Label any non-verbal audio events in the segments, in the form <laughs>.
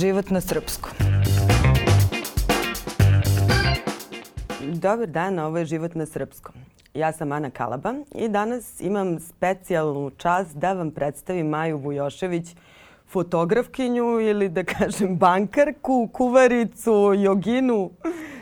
Život na srpskom. Dobar dan, ovo je Život na srpskom. Ja sam Ana Kalaba i danas imam specijalnu čast da vam predstavim Maju Vujošević, fotografkinju ili da kažem bankarku, kuvaricu, joginu.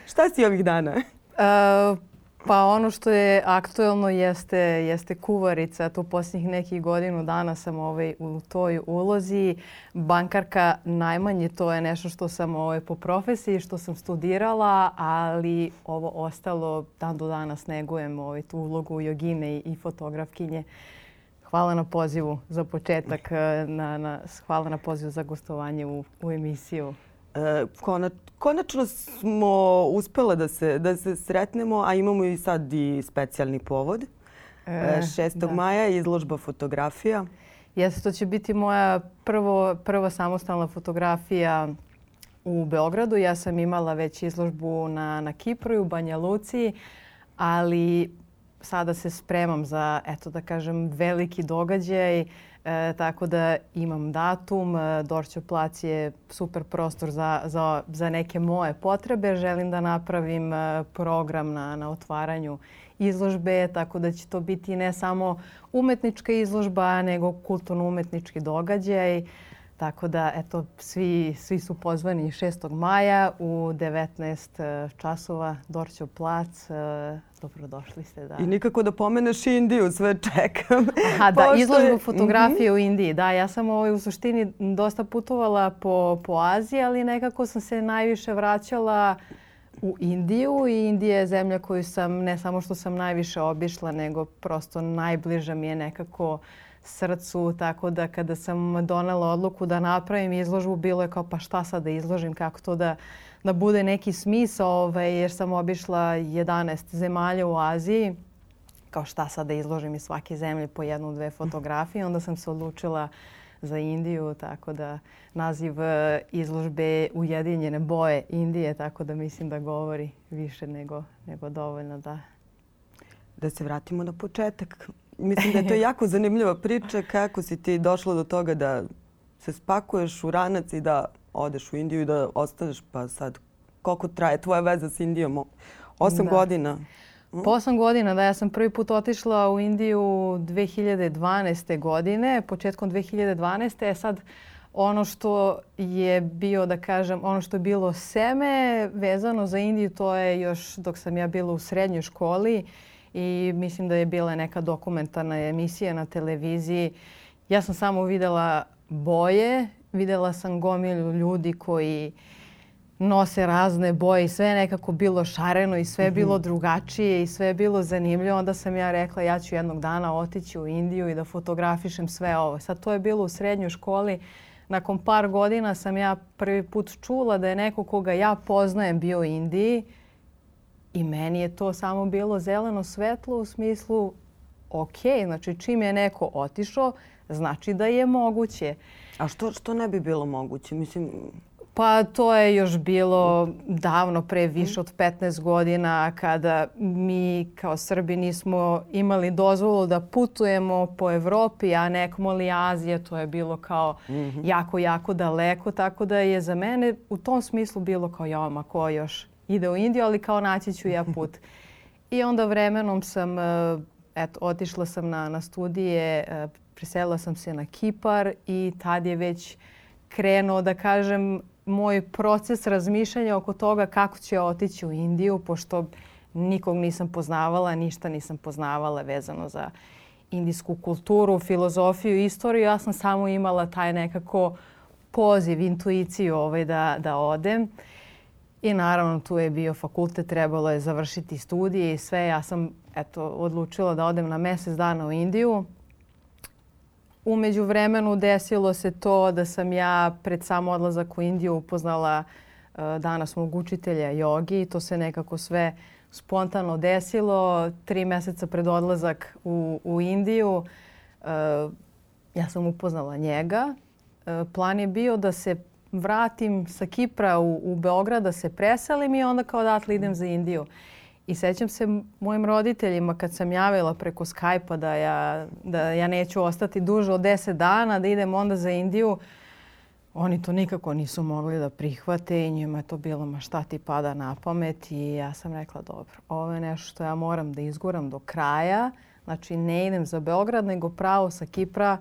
Šta si ovih dana? Uh, Pa ono što je aktuelno jeste, jeste kuvarica. Tu posljednjih nekih godinu dana sam ovaj, u toj ulozi. Bankarka najmanje to je nešto što sam ovaj, po profesiji, što sam studirala, ali ovo ostalo dan do danas negujem ovaj, tu ulogu jogine i, fotografkinje. Hvala na pozivu za početak. Na, na, hvala na pozivu za gostovanje u, u emisiju. E, konačno smo uspele da se, da se sretnemo, a imamo i sad i specijalni povod. E, 6. E, da. maja je izložba fotografija. Jeste, to će biti moja prvo, prva samostalna fotografija u Beogradu. Ja sam imala već izložbu na, na Kipru i u Banja Luci, ali sada se spremam za, eto da kažem, veliki događaj. E, tako da imam datum. E, Dorćo plac je super prostor za, za, za neke moje potrebe. Želim da napravim e, program na, na otvaranju izložbe, tako da će to biti ne samo umetnička izložba, nego kulturno-umetnički događaj. Tako da, eto, svi, svi su pozvani 6. maja u 19 časova, Dorćo plac. Dobrodošli ste, da. I nikako da pomeneš Indiju, sve čekam. <laughs> Aha, da, izložbu je... fotografije mm -hmm. u Indiji. Da, ja sam ovaj, u suštini dosta putovala po, po Aziji, ali nekako sam se najviše vraćala u Indiju i Indija je zemlja koju sam, ne samo što sam najviše obišla, nego prosto najbliža mi je nekako srcu, tako da kada sam donela odluku da napravim izložbu, bilo je kao pa šta sad da izložim, kako to da da bude neki smisao, ovaj, jer sam obišla 11 zemalja u Aziji. Kao šta sad da izložim iz svake zemlje po jednu, dve fotografije. Onda sam se odlučila za Indiju, tako da naziv e, izložbe Ujedinjene boje Indije, tako da mislim da govori više nego, nego dovoljno da... Da se vratimo na početak. Mislim da je to jako zanimljiva priča kako si ti došla do toga da se spakuješ u ranac i da odeš u Indiju i da ostaneš pa sad koliko traje tvoja veza s Indijom? Osam da. godina? Mm? Po osam godina, da. Ja sam prvi put otišla u Indiju 2012. godine, početkom 2012. E sad, ono što je bio, da kažem, ono što je bilo seme vezano za Indiju, to je još dok sam ja bila u srednjoj školi i mislim da je bila neka dokumentarna emisija na televiziji. Ja sam samo videla boje videla sam gomilu ljudi koji nose razne boje i sve je nekako bilo šareno i sve je bilo mhm. drugačije i sve je bilo zanimljivo. Onda sam ja rekla ja ću jednog dana otići u Indiju i da fotografišem sve ovo. Sad to je bilo u srednjoj školi. Nakon par godina sam ja prvi put čula da je neko koga ja poznajem bio u Indiji i meni je to samo bilo zeleno svetlo u smislu ok, znači čim je neko otišao, znači da je moguće. A što, što ne bi bilo moguće? Mislim, Pa to je još bilo davno pre više od 15 godina kada mi kao Srbi nismo imali dozvolu da putujemo po Evropi, a nekom li Azije. To je bilo kao mm -hmm. jako, jako daleko. Tako da je za mene u tom smislu bilo kao ja, ma ko još ide u Indiju, ali kao naći ću ja put. I onda vremenom sam, eh, eto, otišla sam na, na studije eh, preselila sam se na Kipar i tad je već krenuo da kažem moj proces razmišljanja oko toga kako ću otići u Indiju pošto nikog nisam poznavala, ništa nisam poznavala vezano za indijsku kulturu, filozofiju, istoriju. Ja sam samo imala taj nekako poziv, intuiciju ovaj da, da odem. I naravno tu je bio fakultet, trebalo je završiti studije i sve. Ja sam eto, odlučila da odem na mjesec dana u Indiju. Umeđu vremenu desilo se to da sam ja pred sam odlazak u Indiju upoznala uh, danas mog učitelja jogi. To se nekako sve spontano desilo. Tri mjeseca pred odlazak u, u Indiju uh, ja sam upoznala njega. Uh, plan je bio da se vratim sa Kipra u, u Beograd, da se preselim i onda kao odatle idem za Indiju. I sećam se mojim roditeljima kad sam javila preko Skype-a da ja, da ja neću ostati duže od 10 dana, da idem onda za Indiju. oni to nikako nisu mogli da prihvate i njima je to bilo ma šta ti pada na pamet i ja sam rekla dobro, ovo je nešto što ja moram da izguram do kraja. Znači ne idem za Beograd nego pravo sa Kipra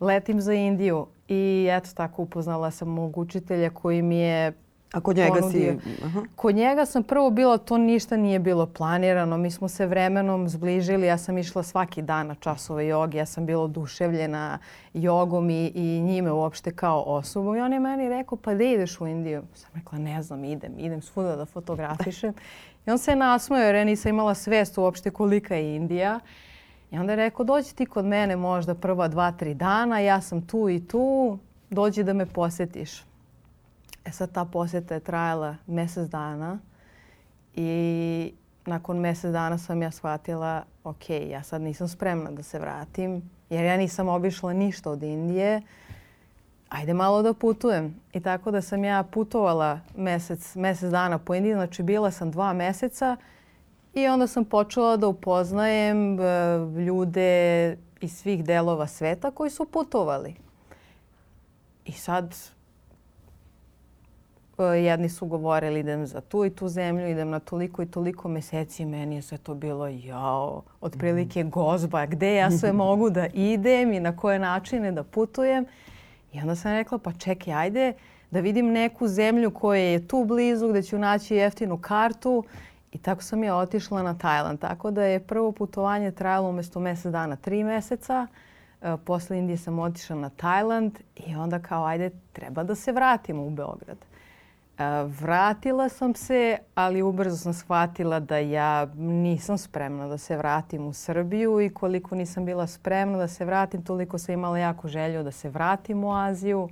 letim za Indiju i eto tako upoznala sam mog učitelja koji mi je a kod njega ponudio. si... Aha. Kod njega sam prvo bilo, to ništa nije bilo planirano. Mi smo se vremenom zbližili. Ja sam išla svaki dan na časove joge. Ja sam bila oduševljena jogom i, i njime uopšte kao osobom. I on je meni rekao, pa da ideš u Indiju? Sam rekla, ne znam, idem. Idem svuda da fotografišem. I on se nasmeo jer ja nisam imala svest uopšte kolika je Indija. I onda je rekao, dođi ti kod mene možda prva dva, tri dana. Ja sam tu i tu. Dođi da me posetiš. E sad ta posjeta je trajala mjesec dana i nakon mjesec dana sam ja shvatila ok, ja sad nisam spremna da se vratim jer ja nisam obišla ništa od Indije. Ajde malo da putujem. I tako da sam ja putovala mjesec, mjesec dana po Indiji, znači bila sam dva mjeseca i onda sam počela da upoznajem e, ljude iz svih delova sveta koji su putovali. I sad E, jedni su govorili idem za tu i tu zemlju, idem na toliko i toliko meseci. Meni je sve to bilo jao, otprilike mhm. gozba, gde ja sve <laughs> mogu da idem i na koje načine da putujem. I onda sam rekla pa čekaj, ajde da vidim neku zemlju koja je tu blizu gde ću naći jeftinu kartu. I tako sam ja otišla na Tajland. Tako da je prvo putovanje trajalo umjesto mjesec dana tri meseca. E, posle Indije sam otišla na Tajland i onda kao ajde treba da se vratimo u Beograd. Vratila sam se, ali ubrzo sam shvatila da ja nisam spremna da se vratim u Srbiju i koliko nisam bila spremna da se vratim, toliko sam imala jako želju da se vratim u Aziju.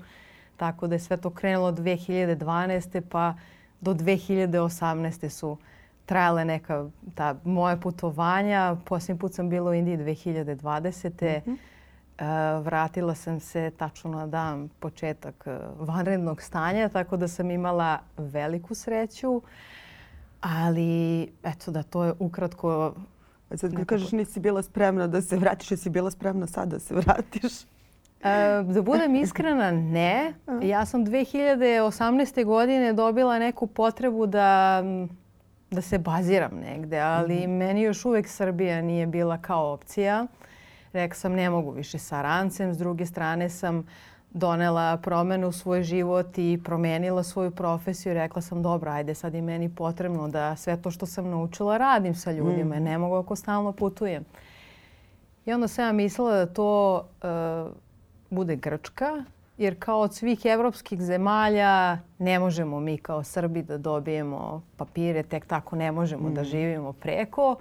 Tako da je sve to krenulo od 2012. pa do 2018. su trajale neka ta moja putovanja. Posljednji put sam bila u Indiji 2020. Mm -hmm. Eh, vratila sam se tačno na dan početak eh, vanrednog stanja, tako da sam imala veliku sreću. Ali, eto da, to je ukratko... A sad nekako... kažeš nisi bila spremna da se vratiš, jesi bila spremna sad da se vratiš? E, da budem iskrena, ne. Ja sam 2018. godine dobila neku potrebu da, da se baziram negde, ali mm -hmm. meni još uvek Srbija nije bila kao opcija. Rekla sam ne mogu više sa rancem. S druge strane sam donela promenu u svoj život i promenila svoju profesiju. Rekla sam dobro, ajde sad je meni potrebno da sve to što sam naučila radim sa ljudima. Mm. Ne mogu ako stalno putujem. I onda sam ja mislila da to uh, bude Grčka. Jer kao od svih evropskih zemalja ne možemo mi kao Srbi da dobijemo papire. Tek tako ne možemo mm. da živimo preko.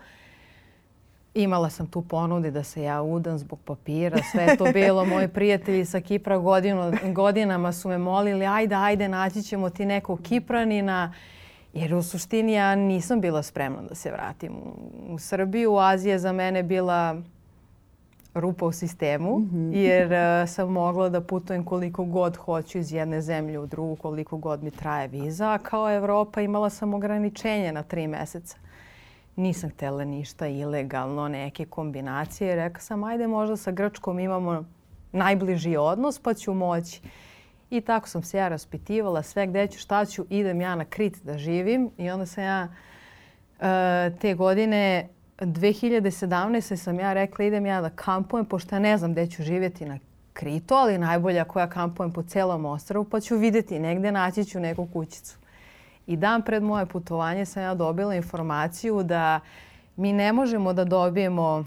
Imala sam tu ponude da se ja udam zbog papira. Sve je to bilo. <laughs> Moji prijatelji sa Kipra godinu, godinama su me molili ajde, ajde, naći ćemo ti nekog Kipranina. Jer u suštini ja nisam bila spremna da se vratim u, u Srbiju. Azija je za mene bila rupa u sistemu mm -hmm. jer uh, sam mogla da putujem koliko god hoću iz jedne zemlje u drugu, koliko god mi traje viza. A kao Evropa imala sam ograničenje na tri meseca nisam htjela ništa ilegalno, neke kombinacije. Rekla sam, ajde možda sa Grčkom imamo najbliži odnos pa ću moći. I tako sam se ja raspitivala sve gdje ću, šta ću, idem ja na Krit da živim. I onda sam ja uh, te godine 2017. sam ja rekla idem ja da kampujem, pošto ja ne znam gdje ću živjeti na Kritu, ali najbolja koja kampujem po celom ostravu, pa ću vidjeti negdje naći ću neku kućicu. I dan pred moje putovanje sam ja dobila informaciju da mi ne možemo da dobijemo uh,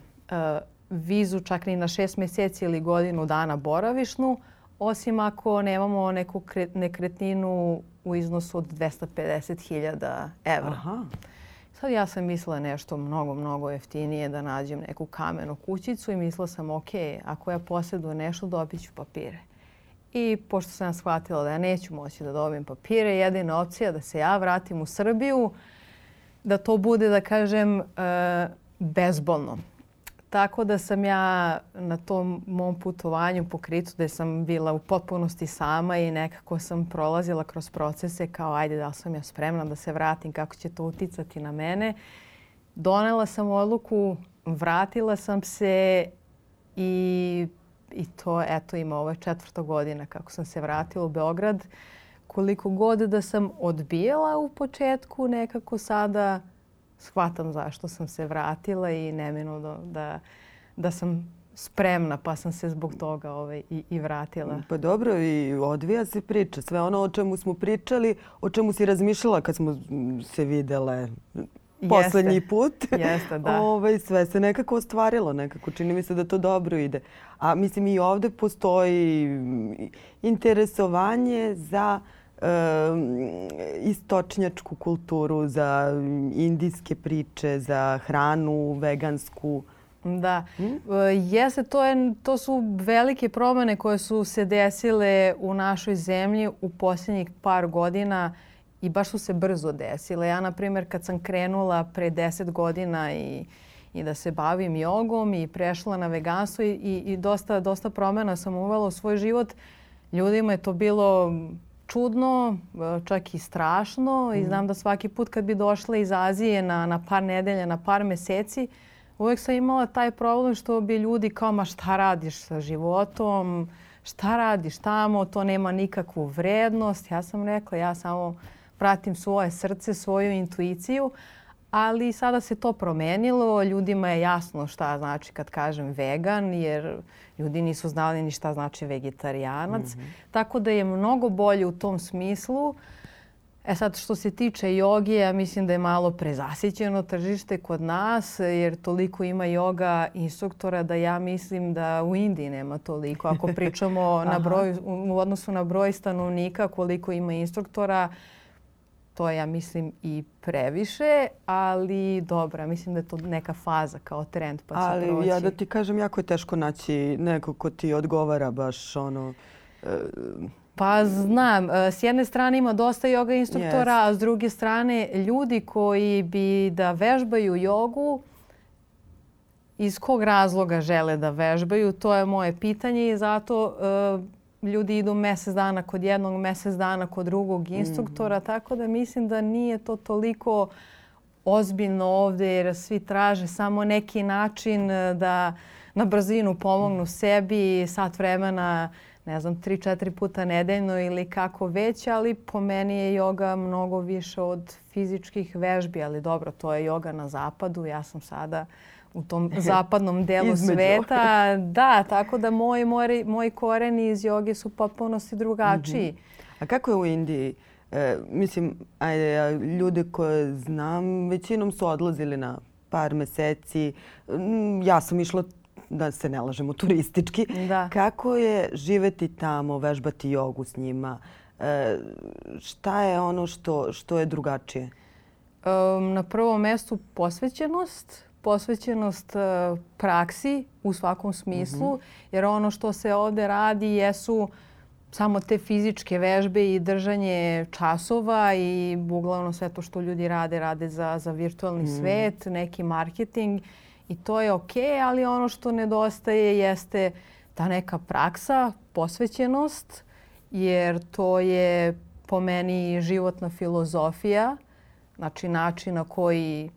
vizu čak ni na šest mjeseci ili godinu dana boravišnu, osim ako nemamo neku nekretninu u iznosu od 250.000 evra. Aha. Sad ja sam mislila nešto mnogo, mnogo jeftinije da nađem neku kamenu kućicu i mislila sam ok, ako ja posjedujem nešto dobit ću papire. I pošto sam shvatila da ja neću moći da dobijem papire, jedina opcija da se ja vratim u Srbiju, da to bude, da kažem, e, bezbolno. Tako da sam ja na tom mom putovanju po Kritu gde sam bila u potpunosti sama i nekako sam prolazila kroz procese kao ajde da sam ja spremna da se vratim, kako će to uticati na mene. Donela sam odluku, vratila sam se i I to, eto, ima ovo četvrta godina kako sam se vratila u Beograd. Koliko god da sam odbijala u početku, nekako sada shvatam zašto sam se vratila i neminuno da, da sam spremna pa sam se zbog toga ovaj, i, i vratila. Pa dobro i odvija se priča. Sve ono o čemu smo pričali, o čemu si razmišljala kad smo se videle poslednji Jeste. put. Jeste, da. <laughs> ovaj, sve se nekako ostvarilo. Nekako čini mi se da to dobro ide. A mislim i ovde postoji interesovanje za e, istočnjačku kulturu, za indijske priče, za hranu vegansku. Da. Hmm? Jeste, to, je, to su velike promene koje su se desile u našoj zemlji u posljednjih par godina i baš su se brzo desile. Ja, na primjer, kad sam krenula pre 10 godina i, i da se bavim jogom i prešla na veganstvo i, i dosta, dosta promjena sam uvela u svoj život, ljudima je to bilo čudno, čak i strašno. I znam da svaki put kad bi došla iz Azije na, na par nedelja, na par meseci, uvek sam imala taj problem što bi ljudi kao ma šta radiš sa životom, šta radiš tamo, to nema nikakvu vrednost. Ja sam rekla, ja samo pratim svoje srce, svoju intuiciju, ali sada se to promenilo. Ljudima je jasno šta znači kad kažem vegan, jer ljudi nisu znali ni šta znači vegetarijanac. Mm -hmm. Tako da je mnogo bolje u tom smislu. E sad što se tiče joge, ja mislim da je malo prezasićeno tržište kod nas jer toliko ima joga instruktora da ja mislim da u Indiji nema toliko. Ako pričamo <laughs> na broj, u odnosu na broj stanovnika koliko ima instruktora, to je, ja mislim, i previše, ali dobra, mislim da je to neka faza kao trend pa će ali, proći. ja da ti kažem, jako je teško naći neko ko ti odgovara baš ono... E, pa znam, s jedne strane ima dosta joga instruktora, yes. a s druge strane ljudi koji bi da vežbaju jogu, iz kog razloga žele da vežbaju, to je moje pitanje i zato uh, ljudi idu mjesec dana kod jednog, mjesec dana kod drugog instruktora, mm. tako da mislim da nije to toliko ozbiljno ovdje jer svi traže samo neki način da na brzinu pomognu sebi sat vremena, ne znam, tri, četiri puta nedeljno ili kako već, ali po meni je joga mnogo više od fizičkih vežbi, ali dobro, to je joga na zapadu, ja sam sada u tom <laughs> zapadnom delu sveta. Da, tako da moji, moji, moji koreni iz joge su potpunosti drugačiji. Mm -hmm. A kako je u Indiji? E, mislim, ajde, ljude koje znam, većinom su odlazili na par meseci. Mm, ja sam išla da se ne lažemo turistički. Da. Kako je živeti tamo, vežbati jogu s njima? E, šta je ono što, što je drugačije? Um, na prvom mjestu posvećenost posvećenost e, praksi u svakom smislu, mm -hmm. jer ono što se ovde radi jesu samo te fizičke vežbe i držanje časova i uglavnom sve to što ljudi rade, rade za, za virtualni mm. svet, neki marketing i to je ok, ali ono što nedostaje jeste ta neka praksa, posvećenost, jer to je po meni životna filozofija, znači način na koji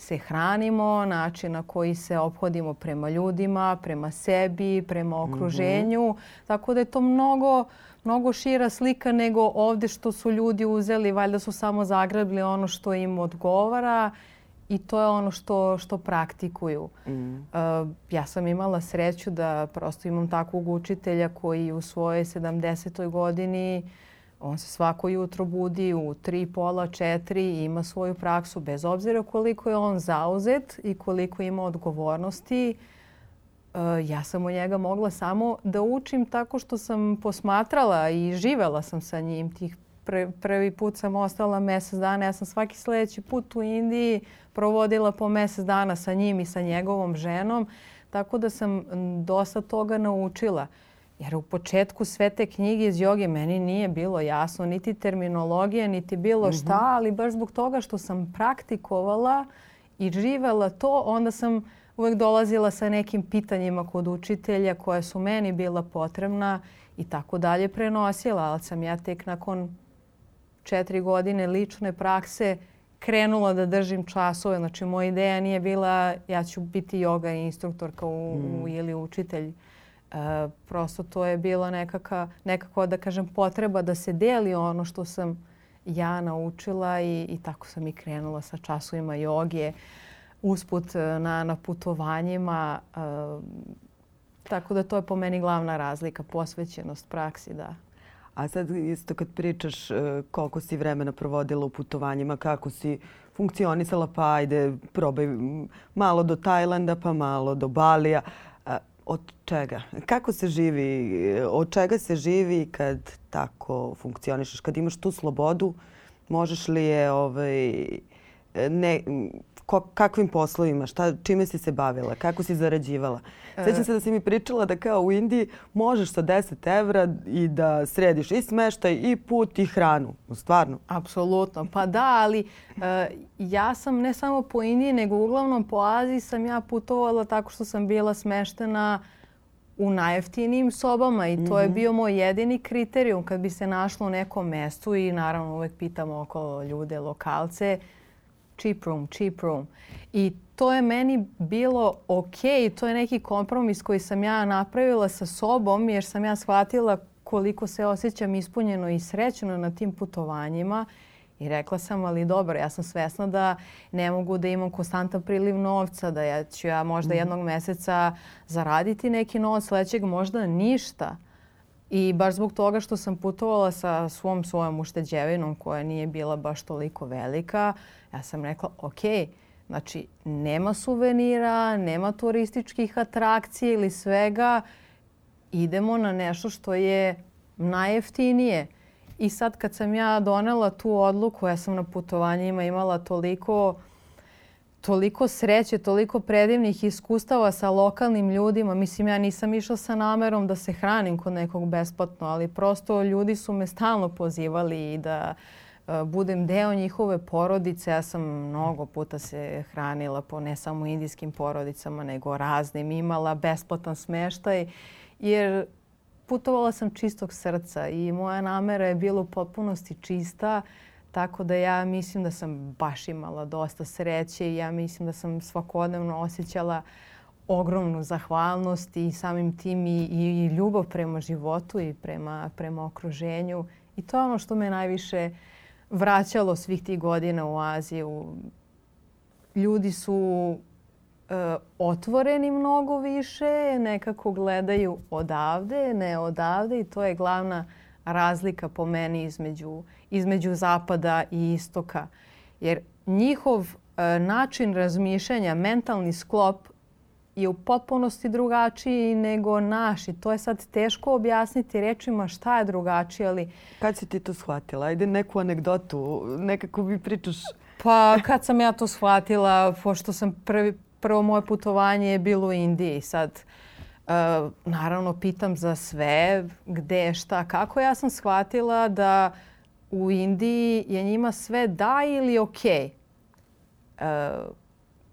se hranimo, način na koji se obhodimo prema ljudima, prema sebi, prema mhm. okruženju. Mm -hmm. Tako da je to mnogo, mnogo šira slika nego ovde što su ljudi uzeli. Valjda su samo zagrabili ono što im odgovara i to je ono što, što praktikuju. Mm. Uh, ja sam imala sreću da prosto imam takvog učitelja koji u svojoj 70. godini uh, On se svako jutro budi u tri, pola, četiri i ima svoju praksu bez obzira koliko je on zauzet i koliko ima odgovornosti. E, ja sam od njega mogla samo da učim tako što sam posmatrala i živela sam sa njim. Tih prvi put sam ostala mjesec dana. Ja sam svaki sljedeći put u Indiji provodila po mjesec dana sa njim i sa njegovom ženom. Tako da sam dosta toga naučila. Jer u početku sve te knjige iz joge meni nije bilo jasno niti terminologija, niti bilo mhm. šta, ali baš zbog toga što sam praktikovala i živela to, onda sam uvek dolazila sa nekim pitanjima kod učitelja koja su meni bila potrebna i tako dalje prenosila. Ali sam ja tek nakon četiri godine lične prakse krenula da držim časove. Znači, moja ideja nije bila ja ću biti yoga instruktorka u, mm. u, ili učitelj prosto to je bilo nekaka, nekako da kažem potreba da se deli ono što sam ja naučila i, i tako sam i krenula sa časovima joge usput e, na, na putovanjima. E, tako da to je po meni glavna razlika, posvećenost praksi, da. A sad isto kad pričaš e, koliko si vremena provodila u putovanjima, kako si funkcionisala, pa ajde probaj malo do Tajlanda, pa malo do Balija. Od čega? Kako se živi? Od čega se živi kad tako funkcionišeš? Kad imaš tu slobodu, možeš li je ovaj, ne, ko, kakvim poslovima, šta, čime si se bavila, kako si zarađivala. E. Sjećam se da si mi pričala da kao u Indiji možeš sa 10 evra i da središ i smeštaj i put i hranu. Stvarno. Apsolutno. Pa da, ali uh, ja sam ne samo po Indiji, nego uglavnom po Aziji sam ja putovala tako što sam bila smeštena u najjeftinijim sobama i to je mhm. bio moj jedini kriterijum kad bi se našlo u nekom mestu i naravno uvek pitam oko ljude, lokalce, cheap room, cheap room. I to je meni bilo ok, to je neki kompromis koji sam ja napravila sa sobom jer sam ja shvatila koliko se osjećam ispunjeno i srećno na tim putovanjima. I rekla sam, ali dobro, ja sam svesna da ne mogu da imam konstantan priliv novca, da ja ću ja možda mm. jednog meseca zaraditi neki novac, sledećeg možda ništa. I baš zbog toga što sam putovala sa svom svojom ušteđevinom koja nije bila baš toliko velika, ja sam rekla, ok, znači nema suvenira, nema turističkih atrakcija ili svega, idemo na nešto što je najjeftinije. I sad kad sam ja donela tu odluku, ja sam na putovanjima imala toliko toliko sreće, toliko predivnih iskustava sa lokalnim ljudima. Mislim, ja nisam išla sa namerom da se hranim kod nekog besplatno, ali prosto ljudi su me stalno pozivali i da uh, budem deo njihove porodice. Ja sam mnogo puta se hranila po ne samo indijskim porodicama, nego raznim. Imala besplatan smeštaj, jer putovala sam čistog srca i moja namera je bila u potpunosti čista. Uh, Tako da ja mislim da sam baš imala dosta sreće i ja mislim da sam svakodnevno osjećala ogromnu zahvalnost i samim tim i, i ljubav prema životu i prema, prema okruženju. I to je ono što me najviše vraćalo svih tih godina u Aziju. Ljudi su e, otvoreni mnogo više, nekako gledaju odavde, ne odavde i to je glavna razlika po meni između, između zapada i istoka. Jer njihov e, način razmišljanja, mentalni sklop je u potpunosti drugačiji nego naš i to je sad teško objasniti rečima šta je drugačije, ali... Kad si ti to shvatila? Ajde neku anegdotu, nekako mi pričaš. Pa kad sam ja to shvatila, pošto sam prvi, prvo moje putovanje je bilo u Indiji. Sad, uh, naravno, pitam za sve, gde, šta, kako. Ja sam shvatila da u Indiji je njima sve da ili ok. Uh,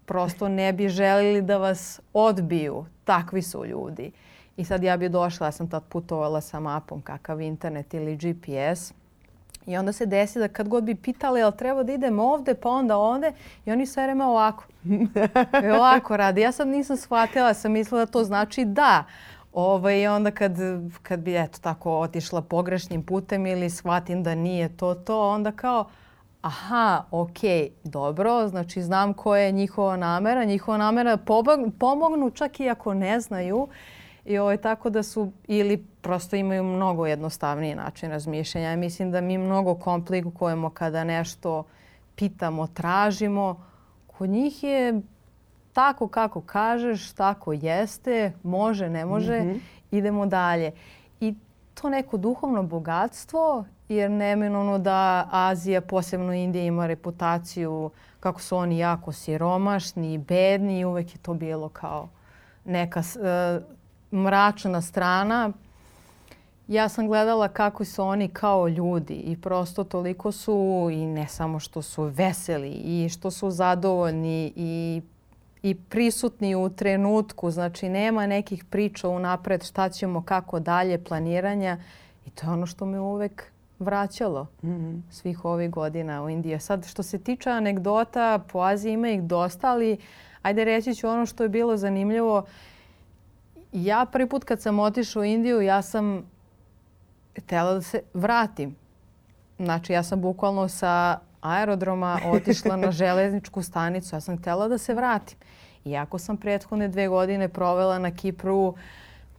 prosto ne bi želili da vas odbiju. Takvi su ljudi. I sad ja bi došla, ja sam tad putovala sa mapom kakav internet ili GPS. I onda se desi da kad god bi pitali jel treba da idem ovde pa onda ovde i oni sve vreme ovako. <laughs> I ovako radi. Ja sad nisam shvatila, sam mislila da to znači da. Ovaj, onda kad, kad bi eto tako otišla pogrešnim putem ili shvatim da nije to to, onda kao aha, ok, dobro, znači znam koja je njihova namera. Njihova namera pomognu čak i ako ne znaju. I ovaj, tako da su ili prosto imaju mnogo jednostavniji način razmišljanja. Mislim da mi mnogo komplikujemo kada nešto pitamo, tražimo. Kod njih je tako kako kažeš, tako jeste, može, ne može, mm -hmm. idemo dalje. I to neko duhovno bogatstvo, jer neminovno da Azija, posebno Indija, ima reputaciju kako su oni jako siromašni i bedni i uvek je to bilo kao neka uh, mračna strana. Ja sam gledala kako su oni kao ljudi i prosto toliko su i ne samo što su veseli i što su zadovoljni i i prisutni u trenutku. Znači nema nekih priča unapred šta ćemo, kako dalje, planiranja. I to je ono što me uvek vraćalo mm -hmm. svih ovih godina u Indiji. Sad što se tiče anegdota, po Aziji ima ih dosta, ali ajde reći ću ono što je bilo zanimljivo. ja prvi put kad sam otišla u Indiju, ja sam htjela da se vratim. Znači, ja sam bukvalno sa aerodroma otišla na železničku stanicu. Ja sam htjela da se vratim. Iako sam prethodne dve godine provela na Kipru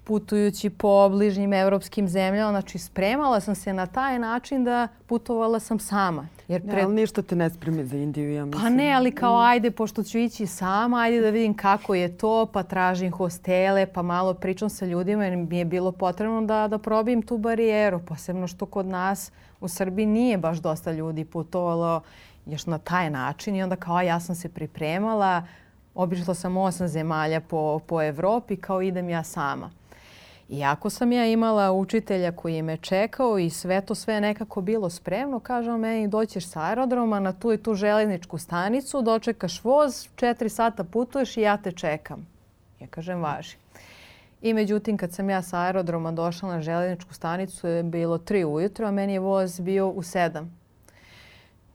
putujući po bližnjim evropskim zemljama, znači spremala sam se na taj način da putovala sam sama. Jer pre... ne, ali ništa te ne spremi za Indiju, ja mislim. Pa ne, ali kao mm. ajde, pošto ću ići sama, ajde da vidim kako je to, pa tražim hostele, pa malo pričam sa ljudima jer mi je bilo potrebno da, da probijem tu barijeru. Posebno što kod nas u Srbiji nije baš dosta ljudi putovalo još na taj način i onda kao ja sam se pripremala, obišla sam osam zemalja po, po Evropi, kao idem ja sama. Iako sam ja imala učitelja koji me čekao i sve to sve nekako bilo spremno, kaže on meni doćeš sa aerodroma na tu i tu železničku stanicu, dočekaš voz, četiri sata putuješ i ja te čekam. Ja kažem važi. I međutim, kad sam ja sa aerodroma došla na železničku stanicu, je bilo tri ujutro, a meni je voz bio u sedam.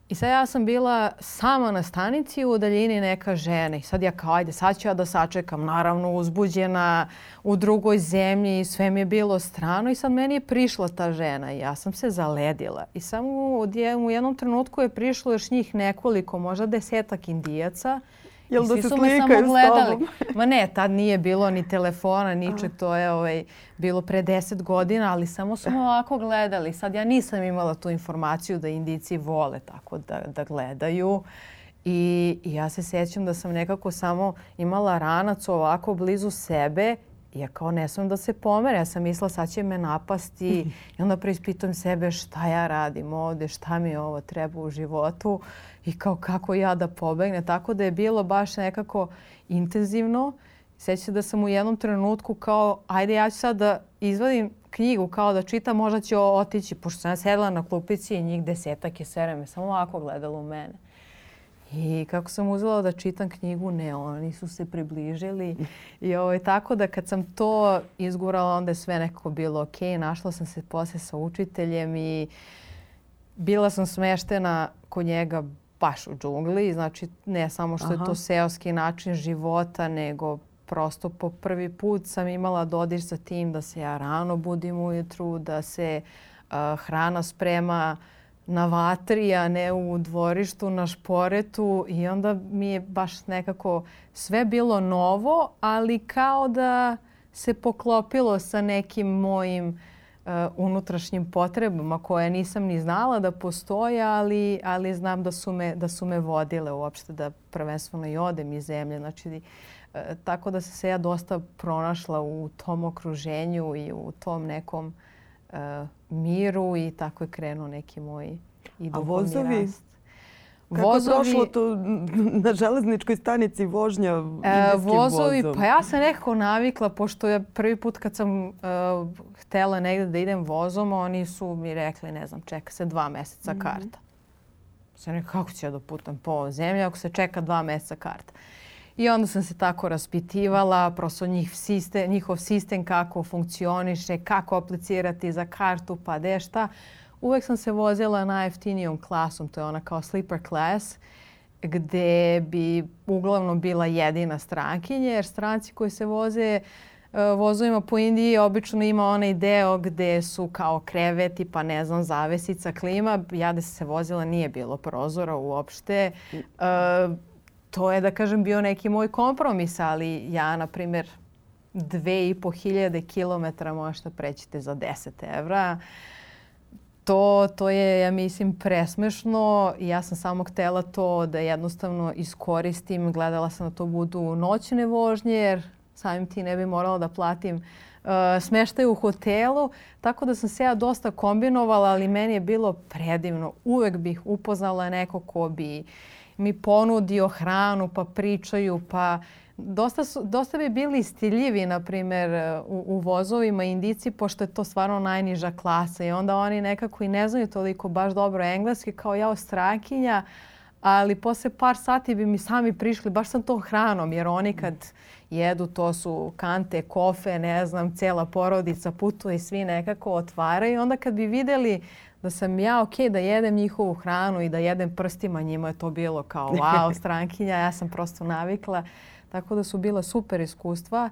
I sad ja sam bila sama na stanici u daljini neka žena. I sad ja kao, ajde, sad ću ja da sačekam. Naravno, uzbuđena u drugoj zemlji sve mi je bilo strano. I sad meni je prišla ta žena i ja sam se zaledila. I samo u jednom trenutku je prišlo još njih nekoliko, možda desetak indijaca. Jel da se slikaju s tobom? Ma ne, tad nije bilo ni telefona, ničeg. To je ovaj, bilo pre deset godina, ali samo smo ovako gledali. Sad ja nisam imala tu informaciju da indici vole tako da, da gledaju. I, I ja se sjećam da sam nekako samo imala ranac ovako blizu sebe ja kao ne smijem da se pomere. Ja sam mislila sad će me napasti <laughs> i onda preispitam sebe šta ja radim ovde, šta mi ovo treba u životu i kao kako ja da pobegne. Tako da je bilo baš nekako intenzivno. Sjećam da sam u jednom trenutku kao ajde ja ću sad da izvadim knjigu kao da čitam, možda ću otići. Pošto sam sedela na klupici i njih desetak je sve vreme samo ovako gledalo u mene. I kako sam uzela da čitam knjigu, ne, oni su se približili. I ovaj, tako da kad sam to izgurala, onda je sve nekako bilo ok. Našla sam se posle sa učiteljem i bila sam smeštena kod njega baš u džungli. Znači, ne samo što Aha. je to seoski način života, nego prosto po prvi put sam imala dodir sa tim da se ja rano budim ujutru, da se uh, hrana sprema na vatri, a ne u dvorištu, na šporetu i onda mi je baš nekako sve bilo novo, ali kao da se poklopilo sa nekim mojim uh, unutrašnjim potrebama koje nisam ni znala da postoje, ali, ali znam da su, me, da su me vodile uopšte da prvenstveno i odem iz zemlje. Znači, uh, tako da sam se ja dosta pronašla u tom okruženju i u tom nekom uh, miru i tako je krenuo neki moj i A vozovi? Rast. Kako vozovi, je prošlo to <laughs> na železničkoj stanici vožnja e, vozovi, vozom? Pa ja sam nekako navikla, pošto je prvi put kad sam uh, htela negde da idem vozom, oni su mi rekli, ne znam, čeka se dva meseca mm -hmm. karta. Sam rekao, kako ću ja da putam po zemlji ako se čeka dva meseca karta? I onda sam se tako raspitivala, prosto njih sistem, njihov sistem kako funkcioniše, kako aplicirati za kartu, pa de šta. Uvek sam se vozila najjeftinijom klasom, to je ona kao sleeper class, gde bi uglavnom bila jedina strankinja, jer stranci koji se voze uh, vozovima po Indiji obično ima onaj deo gde su kao kreveti, pa ne znam, zavesica, klima. Ja da se vozila nije bilo prozora uopšte. Uh, to je, da kažem, bio neki moj kompromis, ali ja, na primjer, dve i po hiljade kilometra možete prećite za 10 evra. To, to je, ja mislim, presmešno. Ja sam samo htela to da jednostavno iskoristim. Gledala sam da to budu noćne vožnje, jer samim ti ne bi morala da platim uh, smeštaj u hotelu. Tako da sam se ja dosta kombinovala, ali meni je bilo predivno. Uvek bih upoznala neko ko bi uh, mi ponudio hranu pa pričaju pa dosta, su, dosta bi bili stiljivi na primjer u, u vozovima indici pošto je to stvarno najniža klasa i onda oni nekako i ne znaju toliko baš dobro engleski kao ja ostrakinja ali posle par sati bi mi sami prišli baš sam to hranom jer oni kad jedu to su kante, kofe, ne znam, cela porodica putuje i svi nekako otvaraju. Onda kad bi videli da sam ja ok da jedem njihovu hranu i da jedem prstima njima je to bilo kao wow strankinja, ja sam prosto navikla. Tako da su bila super iskustva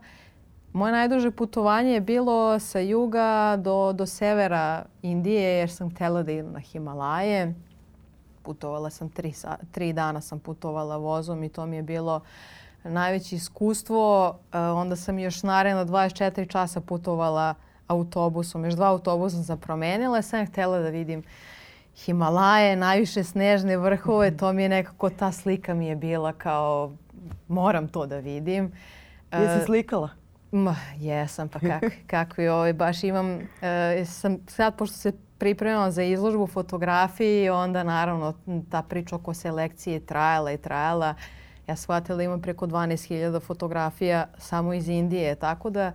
Moje najduže putovanje je bilo sa juga do, do severa Indije jer sam htjela da idem na Himalaje. Putovala sam tri, tri dana sam putovala vozom i to mi je bilo najveće iskustvo. Uh, onda sam još naredno 24 časa putovala autobusom. Još dva autobusa sam promenila. Sam htjela da vidim Himalaje, najviše snežne vrhove. To mi je nekako, ta slika mi je bila kao moram to da vidim. Jesi uh, slikala? Ma, jesam, pa kak, <laughs> kakvi ovaj, baš imam, uh, sam sad pošto se pripremala za izložbu fotografiji, onda naravno ta priča oko selekcije trajala i trajala. Ja shvatila imam preko 12.000 fotografija samo iz Indije, tako da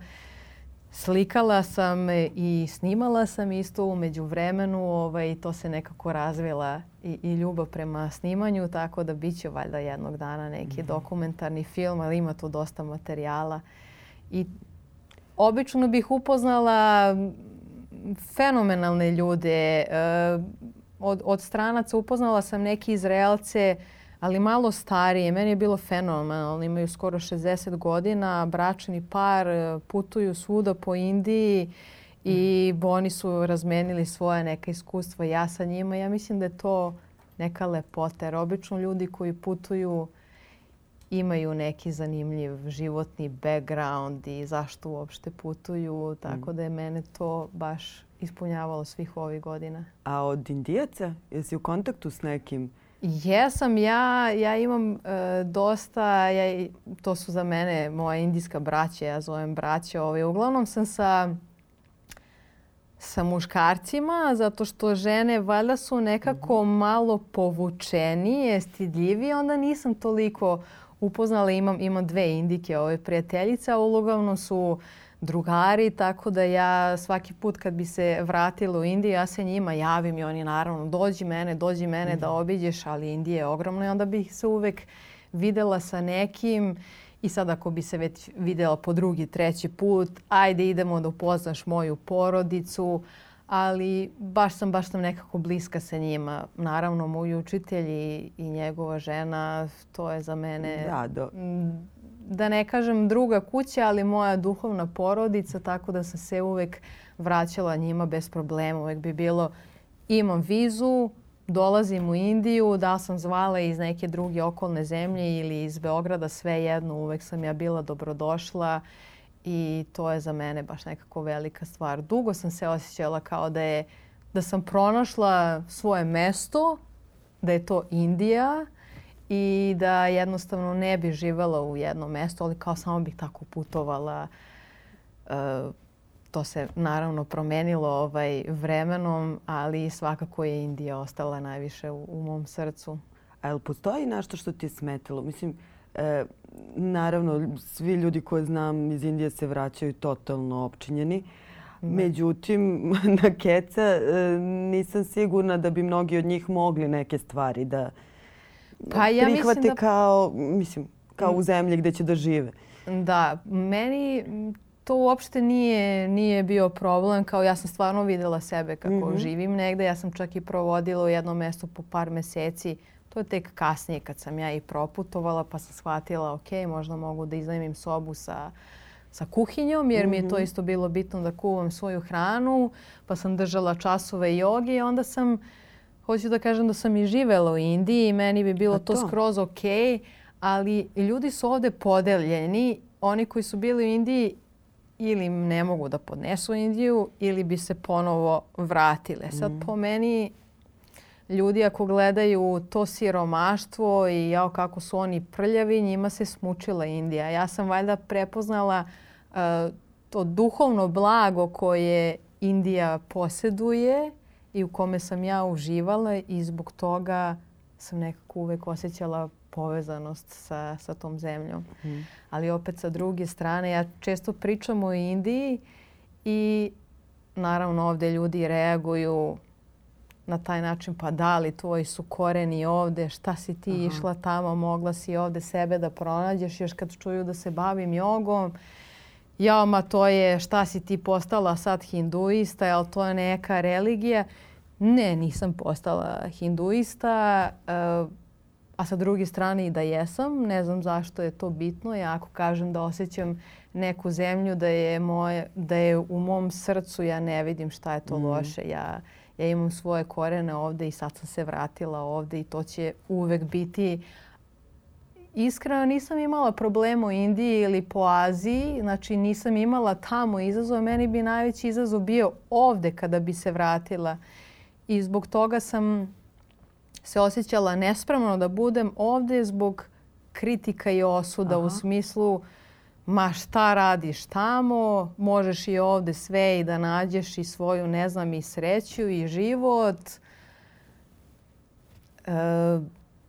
slikala sam i snimala sam isto umeđu vremenu ovaj, to se nekako razvila i, i ljubav prema snimanju, tako da bit će valjda jednog dana neki mm -hmm. dokumentarni film, ali ima tu dosta materijala. I obično bih upoznala fenomenalne ljude. E, od, od stranaca upoznala sam neke Izraelce, ali malo starije. Meni je bilo fenomenalno. Imaju skoro 60 godina, bračni par, putuju svuda po Indiji i oni su razmenili svoje neka iskustva. Ja sa njima. Ja mislim da je to neka lepota. Jer obično ljudi koji putuju imaju neki zanimljiv životni background i zašto uopšte putuju. Tako mm. da je mene to baš ispunjavalo svih ovih godina. A od Indijaca, jesi u kontaktu s nekim? Jesam, ja, ja imam uh, dosta, ja, to su za mene moja indijska braća, ja zovem braća. Ovaj. Uglavnom sam sa, sa muškarcima, zato što žene valjda su nekako mm -hmm. malo povučenije, stidljivije, onda nisam toliko upoznala. Imam, imam dve indike ove prijateljice, a uglavnom su drugari, tako da ja svaki put kad bi se vratila u Indiju, ja se njima javim i oni naravno dođi mene, dođi mene mm. da mhm. obiđeš, ali Indija je ogromna i onda bih se uvek videla sa nekim i sad ako bi se već videla po drugi, treći put, ajde idemo da upoznaš moju porodicu, ali baš sam, baš sam nekako bliska sa njima. Naravno, moj učitelj i, i njegova žena, to je za mene... Da, do da ne kažem druga kuća, ali moja duhovna porodica, tako da sam se uvek vraćala njima bez problema. Uvek bi bilo imam vizu, dolazim u Indiju, da sam zvala iz neke druge okolne zemlje ili iz Beograda, sve jedno, uvek sam ja bila dobrodošla i to je za mene baš nekako velika stvar. Dugo sam se osjećala kao da je da sam pronašla svoje mesto, da je to Indija i da jednostavno ne bi živela u jednom mjestu, ali kao samo bih tako putovala. E, to se naravno promenilo ovaj vremenom, ali svakako je Indija ostala najviše u, u mom srcu. A li postoji nešto što ti je smetalo? Mislim, e, naravno, svi ljudi koje znam iz Indije se vraćaju totalno opčinjeni. Da. Međutim, <laughs> na Keca e, nisam sigurna da bi mnogi od njih mogli neke stvari da, pa ja prihvate da... kao, mislim, kao u zemlji gdje će da žive. Da, meni to uopšte nije, nije bio problem. Kao ja sam stvarno videla sebe kako mm -hmm. živim negde. Ja sam čak i provodila u jednom mjestu po par meseci. To je tek kasnije kad sam ja i proputovala pa sam shvatila ok, možda mogu da iznajmim sobu sa, sa kuhinjom jer mm -hmm. mi je to mhm. isto bilo bitno da kuvam svoju hranu. Pa sam držala časove jogi i onda sam hoću da kažem da sam i živela u Indiji i meni bi bilo to. to skroz ok, ali ljudi su ovde podeljeni. Oni koji su bili u Indiji ili ne mogu da podnesu Indiju ili bi se ponovo vratile. Sad mm. po meni ljudi ako gledaju to siromaštvo i jao kako su oni prljavi, njima se smučila Indija. Ja sam valjda prepoznala uh, to duhovno blago koje Indija posjeduje i u kome sam ja uživala i zbog toga sam nekako uvek osjećala povezanost sa, sa tom zemljom. Mm. Ali opet sa druge strane, ja često pričam o Indiji i naravno ovde ljudi reaguju na taj način pa da li tvoji su koreni ovde, šta si ti Aha. išla tamo, mogla si ovde sebe da pronađeš još kad čuju da se bavim jogom. Ja, ma to je šta si ti postala sad hinduista, jel to je neka religija? Ne, nisam postala hinduista. Uh, a sa druge strane i da jesam. Ne znam zašto je to bitno. Ja ako kažem da osjećam neku zemlju da je, moje, da je u mom srcu, ja ne vidim šta je to mm. loše. Ja, ja imam svoje korene ovde i sad sam se vratila ovde i to će uvek biti Iskreno nisam imala problema u Indiji ili po Aziji, znači nisam imala tamo izazov. Meni bi najveći izazov bio ovde kada bi se vratila. I zbog toga sam se osjećala nespremno da budem ovde zbog kritika i osuda Aha. u smislu ma šta radiš tamo, možeš i ovde sve i da nađeš i svoju, ne znam, i sreću i život. E,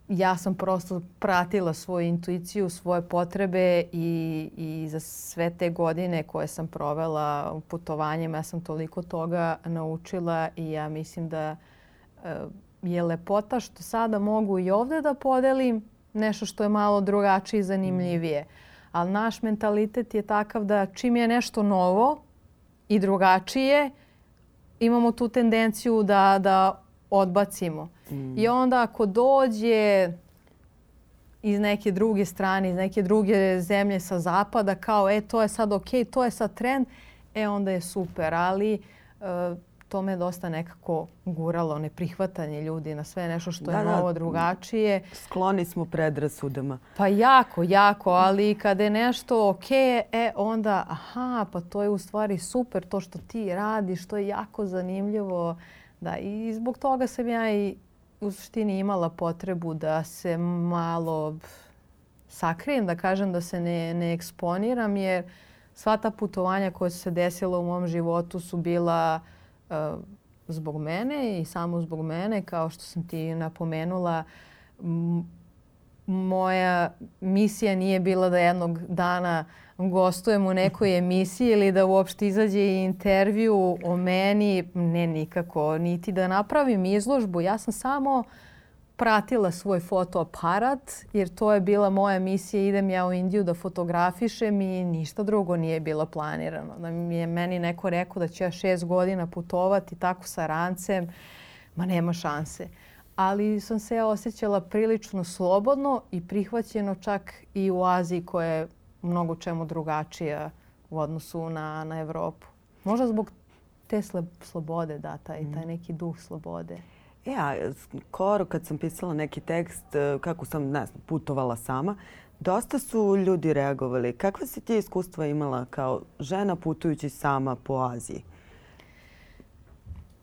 ja sam prosto pratila svoju intuiciju, svoje potrebe i, i za sve te godine koje sam provela u putovanjima ja sam toliko toga naučila i ja mislim da e, je lepota što sada mogu i ovde da podelim nešto što je malo drugačije i zanimljivije. Ali naš mentalitet je takav da čim je nešto novo i drugačije, imamo tu tendenciju da, da odbacimo. Mm. I onda ako dođe iz neke druge strane, iz neke druge zemlje sa zapada, kao e to je sad ok, to je sad trend, e onda je super. Ali uh, to me dosta nekako guralo, neprihvatanje ljudi na sve nešto što da, je novo, drugačije. Skloni smo predrasudama. Pa jako, jako, ali kada je nešto ok, e onda aha, pa to je u stvari super to što ti radiš, to je jako zanimljivo. Da, i zbog toga sam ja i u suštini imala potrebu da se malo sakrijem, da kažem da se ne, ne eksponiram, jer sva ta putovanja koja su se desila u mom životu su bila uh, zbog mene i samo zbog mene. Kao što sam ti napomenula, moja misija nije bila da jednog dana gostujem u nekoj emisiji ili da uopšte izađe intervju o meni, ne nikako, niti da napravim izložbu. Ja sam samo pratila svoj fotoaparat jer to je bila moja misija. Idem ja u Indiju da fotografišem i ništa drugo nije bilo planirano. Da mi je meni neko rekao da ću ja šest godina putovati tako sa rancem, ma nema šanse. Ali sam se osjećala prilično slobodno i prihvaćeno čak i u Aziji koja je mnogo čemu drugačija u odnosu na, na Evropu. Možda zbog te slobode, da, taj, taj mm. neki duh slobode. Ja, e, skoro kad sam pisala neki tekst, e, kako sam, ne znam, putovala sama, dosta su ljudi reagovali. Kakva si ti iskustva imala kao žena putujući sama po Aziji?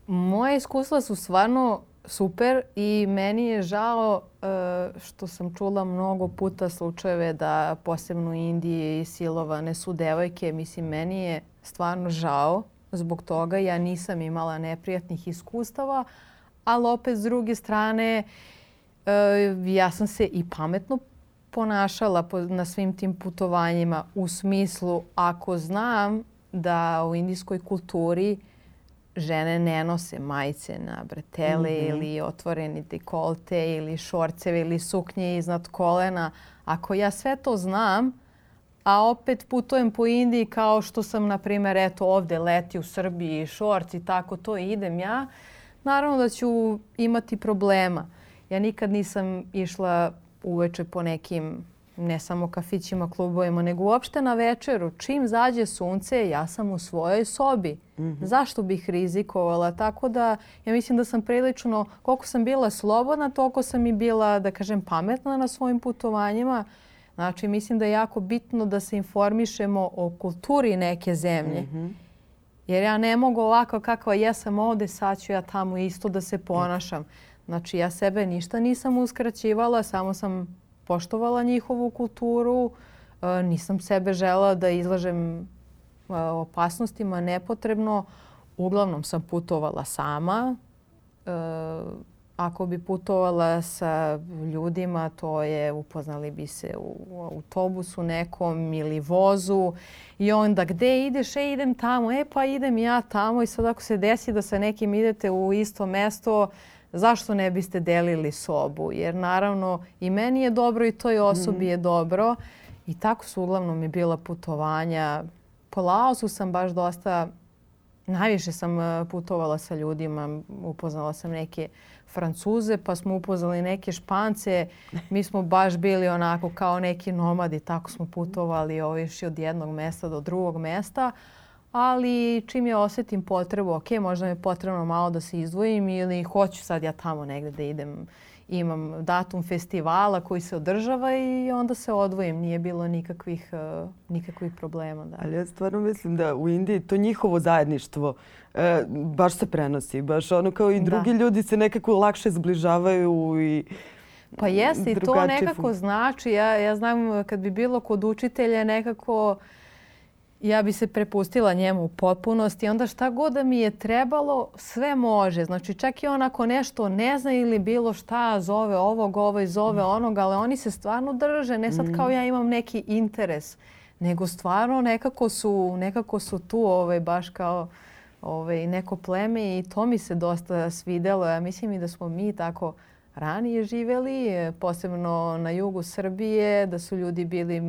Moje iskustva su stvarno super i meni je žao uh, što sam čula mnogo puta slučajeve da posebno u Indiji silovane su devojke. Mislim, meni je stvarno žao zbog toga. Ja nisam imala neprijatnih iskustava, ali opet s druge strane uh, ja sam se i pametno ponašala po, na svim tim putovanjima u smislu ako znam da u indijskoj kulturi žene ne nose majice na bretele mm -hmm. ili otvoreni dekolte ili šorceve ili suknje iznad kolena. Ako ja sve to znam, a opet putujem po Indiji kao što sam, na primjer, eto ovde leti u Srbiji šorc i tako to idem ja, naravno da ću imati problema. Ja nikad nisam išla uveče po nekim ne samo kafićima, klubovima, nego uopšte na večeru. Čim zađe sunce, ja sam u svojoj sobi. Mm -hmm. Zašto bih rizikovala? Tako da ja mislim da sam prilično, koliko sam bila slobodna, toliko sam i bila, da kažem, pametna na svojim putovanjima. Znači, mislim da je jako bitno da se informišemo o kulturi neke zemlje. Mm -hmm. Jer ja ne mogu ovako kakva jesam ovde, sad ću ja tamo isto da se ponašam. Znači, ja sebe ništa nisam uskraćivala, samo sam poštovala njihovu kulturu. E, nisam sebe žela da izlažem e, opasnostima nepotrebno. Uglavnom sam putovala sama. E, ako bi putovala sa ljudima, to je upoznali bi se u autobusu nekom ili vozu i onda gde ideš, e idem tamo, e pa idem ja tamo i sad ako se desi da sa nekim idete u isto mesto, zašto ne biste delili sobu? Jer naravno i meni je dobro i toj osobi mm. je dobro. I tako su uglavnom mi bila putovanja. Po Laosu sam baš dosta najviše sam e, putovala sa ljudima. Upoznala sam neke Francuze, pa smo upoznali neke Špance. Mi smo baš bili onako kao neki nomadi, tako smo putovali oviši od jednog mesta do drugog mesta. Ali čim ja osetim potrebu, ok, možda mi je potrebno malo da se izdvojim ili hoću sad ja tamo negde da idem imam datum festivala koji se održava i onda se odvojim. Nije bilo nikakvih, uh, nikakvih problema. Da. Ali ja stvarno mislim da u Indiji to njihovo zajedništvo uh, baš se prenosi. Baš ono kao i da. drugi da. ljudi se nekako lakše zbližavaju i Pa jeste i to nekako znači. Ja, ja znam kad bi bilo kod učitelja nekako ja bi se prepustila njemu u potpunosti. Onda šta god da mi je trebalo, sve može. Znači čak i on ako nešto ne zna ili bilo šta zove ovog, ovaj zove mm. onog, ali oni se stvarno drže. Ne sad kao mm. ja imam neki interes, nego stvarno nekako su, nekako su tu ovaj, baš kao ovaj, neko pleme i to mi se dosta svidelo. Ja mislim i da smo mi tako ranije živeli, posebno na jugu Srbije, da su ljudi bili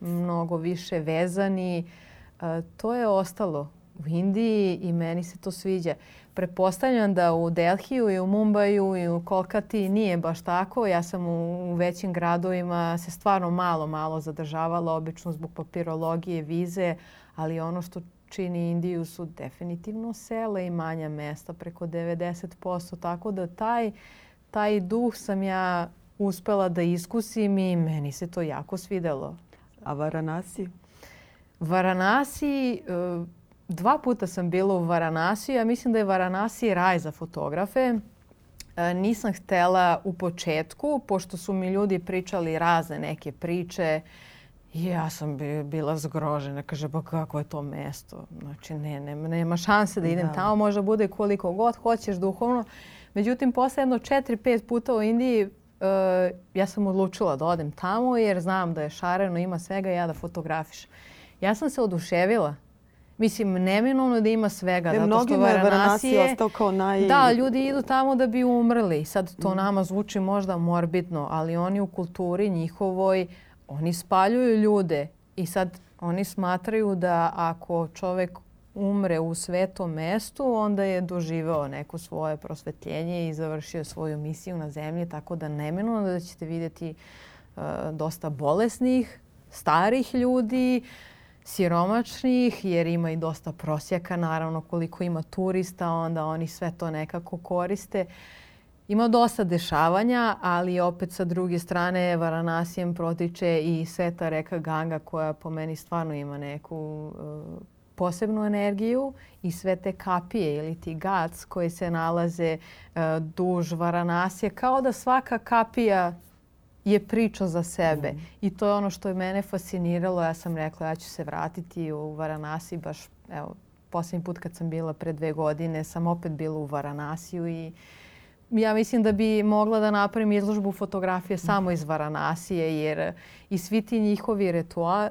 mnogo više vezani. E, to je ostalo u Indiji i meni se to sviđa. Prepostavljam da u Delhiju i u Mumbaju i u Kolkati nije baš tako. Ja sam u, većim gradovima se stvarno malo, malo zadržavala, obično zbog papirologije, vize, ali ono što čini Indiju su definitivno sela i manja mesta, preko 90%, tako da taj, taj duh sam ja uspela da iskusim i meni se to jako svidelo. A Varanasi? Varanasi, dva puta sam bila u Varanasi. Ja mislim da je Varanasi raj za fotografe. Nisam htela u početku, pošto su mi ljudi pričali razne neke priče. Ja sam bila zgrožena. Kaže, pa kako je to mesto? Znači, ne, nema, nema šanse da idem da. tamo. Možda bude koliko god hoćeš duhovno. Međutim, posle jedno četiri, pet puta u Indiji ja sam odlučila da odem tamo jer znam da je šareno, ima svega ja da fotografišem. Ja sam se oduševila. Mislim, neminovno da ima svega. Ne, zato što Varanasi je ostao kao naj... Da, ljudi idu tamo da bi umrli. Sad to mm. nama zvuči možda morbidno, ali oni u kulturi njihovoj, oni spaljuju ljude. I sad oni smatraju da ako čovek umre u svetom mestu, onda je doživeo neko svoje prosvetljenje i završio svoju misiju na zemlji, tako da neminovno da ćete vidjeti uh, dosta bolesnih, starih ljudi, siromačnih, jer ima i dosta prosjaka, naravno koliko ima turista, onda oni sve to nekako koriste. Ima dosta dešavanja, ali opet sa druge strane Varanasijem protiče i sveta reka Ganga koja po meni stvarno ima neku uh, posebnu energiju i sve te kapije ili ti gac koji se nalaze uh, duž Varanasije, kao da svaka kapija je priča za sebe. Mm. I to je ono što je mene fasciniralo. Ja sam rekla ja ću se vratiti u Varanasi baš, evo, posljednji put kad sam bila pre dve godine sam opet bila u Varanasiju i ja mislim da bi mogla da napravim izložbu fotografije samo iz Varanasije jer i svi ti njihovi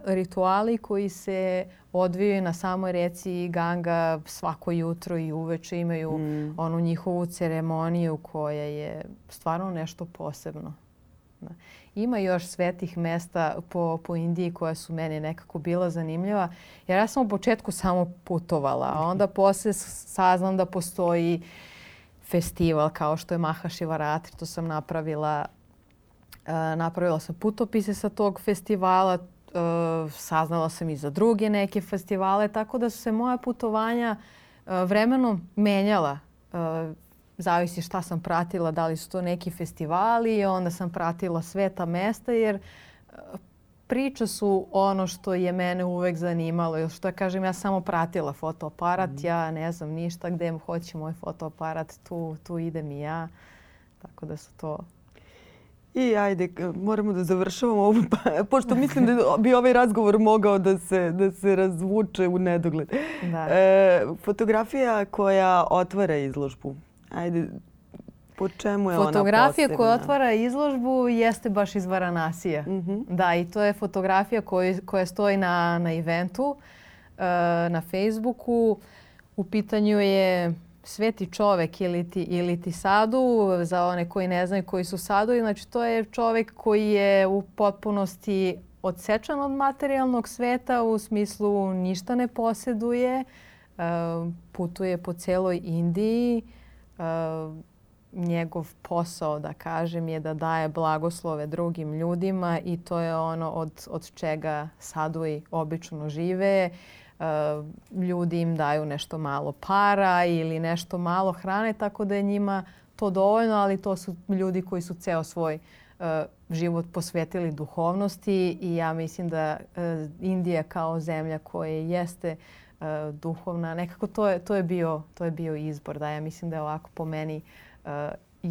rituali koji se odvijaju na samoj reci Ganga svako jutro i uveče imaju mm. onu njihovu ceremoniju koja je stvarno nešto posebno. Da. Ima još svetih mesta po, po Indiji koja su meni nekako bila zanimljiva. Jer ja sam u početku samo putovala, a onda posle saznam da postoji festival kao što je Maha Šivaratri. To sam napravila. Uh, napravila sam putopise sa tog festivala. Uh, saznala sam i za druge neke festivale. Tako da su se moja putovanja uh, vremenom menjala. Zavisi šta sam pratila, da li su to neki festivali, onda sam pratila sveta mesta jer e, priča su ono što je mene uvek zanimalo. Ili što ja kažem, ja samo pratila fotoaparat, mm. ja ne znam ništa gde hoće moj fotoaparat, tu, tu idem i ja. Tako da su to i ajde, moramo da završavamo ovo, pa, pošto mislim da bi ovaj razgovor mogao da se, da se razvuče u nedogled. Da. E, fotografija koja otvara izložbu. Ajde, po čemu je fotografija ona koja otvara izložbu jeste baš iz Varanasija. Mm -hmm. Da, i to je fotografija koja, koja stoji na, na eventu uh, na Facebooku. U pitanju je sveti čovek ili ti, ili ti sadu, za one koji ne znaju koji su sadovi. Znači to je čovek koji je u potpunosti odsečan od materijalnog sveta u smislu ništa ne posjeduje, putuje po celoj Indiji. Njegov posao, da kažem, je da daje blagoslove drugim ljudima i to je ono od, od čega sadui obično žive. Ljudi im daju nešto malo para ili nešto malo hrane, tako da je njima to dovoljno, ali to su ljudi koji su ceo svoj život posvetili duhovnosti i ja mislim da Indija kao zemlja koja jeste uh, duhovna. Nekako to je, to, je bio, to je bio izbor. Da, ja mislim da je ovako po meni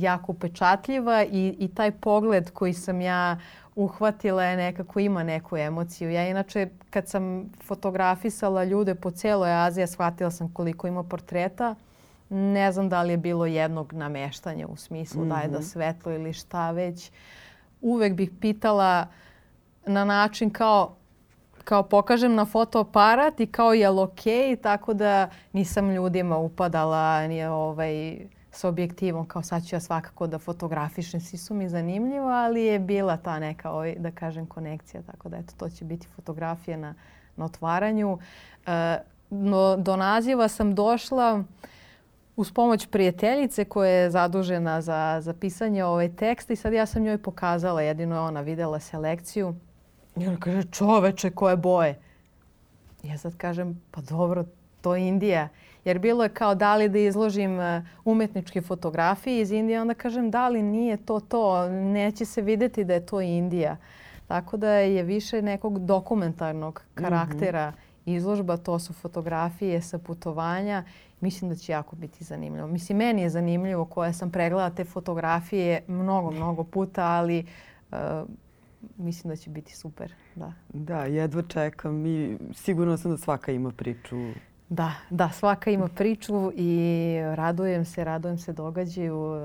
jako upečatljiva i, i taj pogled koji sam ja uhvatila je nekako ima neku emociju. Ja inače kad sam fotografisala ljude po cijeloj Aziji, shvatila sam koliko ima portreta. Ne znam da li je bilo jednog nameštanja u smislu mm -hmm. da je da mhm. svetlo ili šta već. Uvek bih pitala na način kao kao pokažem na fotoaparat i kao je ok, tako da nisam ljudima upadala ni ovaj, s objektivom kao sad ću ja svakako da fotografišem, svi su mi zanimljivo, ali je bila ta neka, ovaj, da kažem, konekcija, tako da eto, to će biti fotografije na, na otvaranju. E, no, do naziva sam došla uz pomoć prijateljice koja je zadužena za, za pisanje ovaj teksta i sad ja sam njoj pokazala, jedino je ona videla selekciju i on kaže, čoveče, koje boje? Ja sad kažem, pa dobro, to je Indija. Jer bilo je kao da li da izložim e, umetničke fotografije iz Indije, onda kažem da li nije to to, neće se videti da je to Indija. Tako da je više nekog dokumentarnog mhm. karaktera mm -hmm. izložba, to su fotografije sa putovanja. Mislim da će jako biti zanimljivo. Mislim, meni je zanimljivo koja sam pregledala te fotografije mnogo, mnogo puta, ali uh, mislim da će biti super. Da, da jedva čekam i sigurno sam da svaka ima priču. Da, da, svaka ima priču i radujem se, radujem se događaju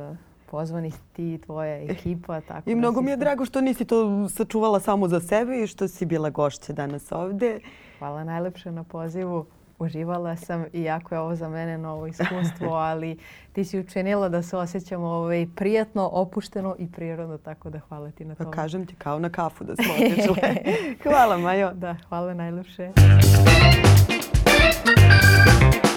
pozvani ti i tvoja ekipa. Tako I da mnogo mi je drago što nisi to sačuvala samo za sebe i što si bila gošća danas ovde. Hvala najlepše na pozivu uživala sam iako je ovo za mene novo iskustvo, <laughs> ali ti si učinila da se osjećamo ovaj, prijatno, opušteno i prirodno, tako da hvala ti na pa tome. Pa kažem ti kao na kafu da <laughs> smo otišle. <laughs> hvala Majo. Da, hvala najljepše. Thank you.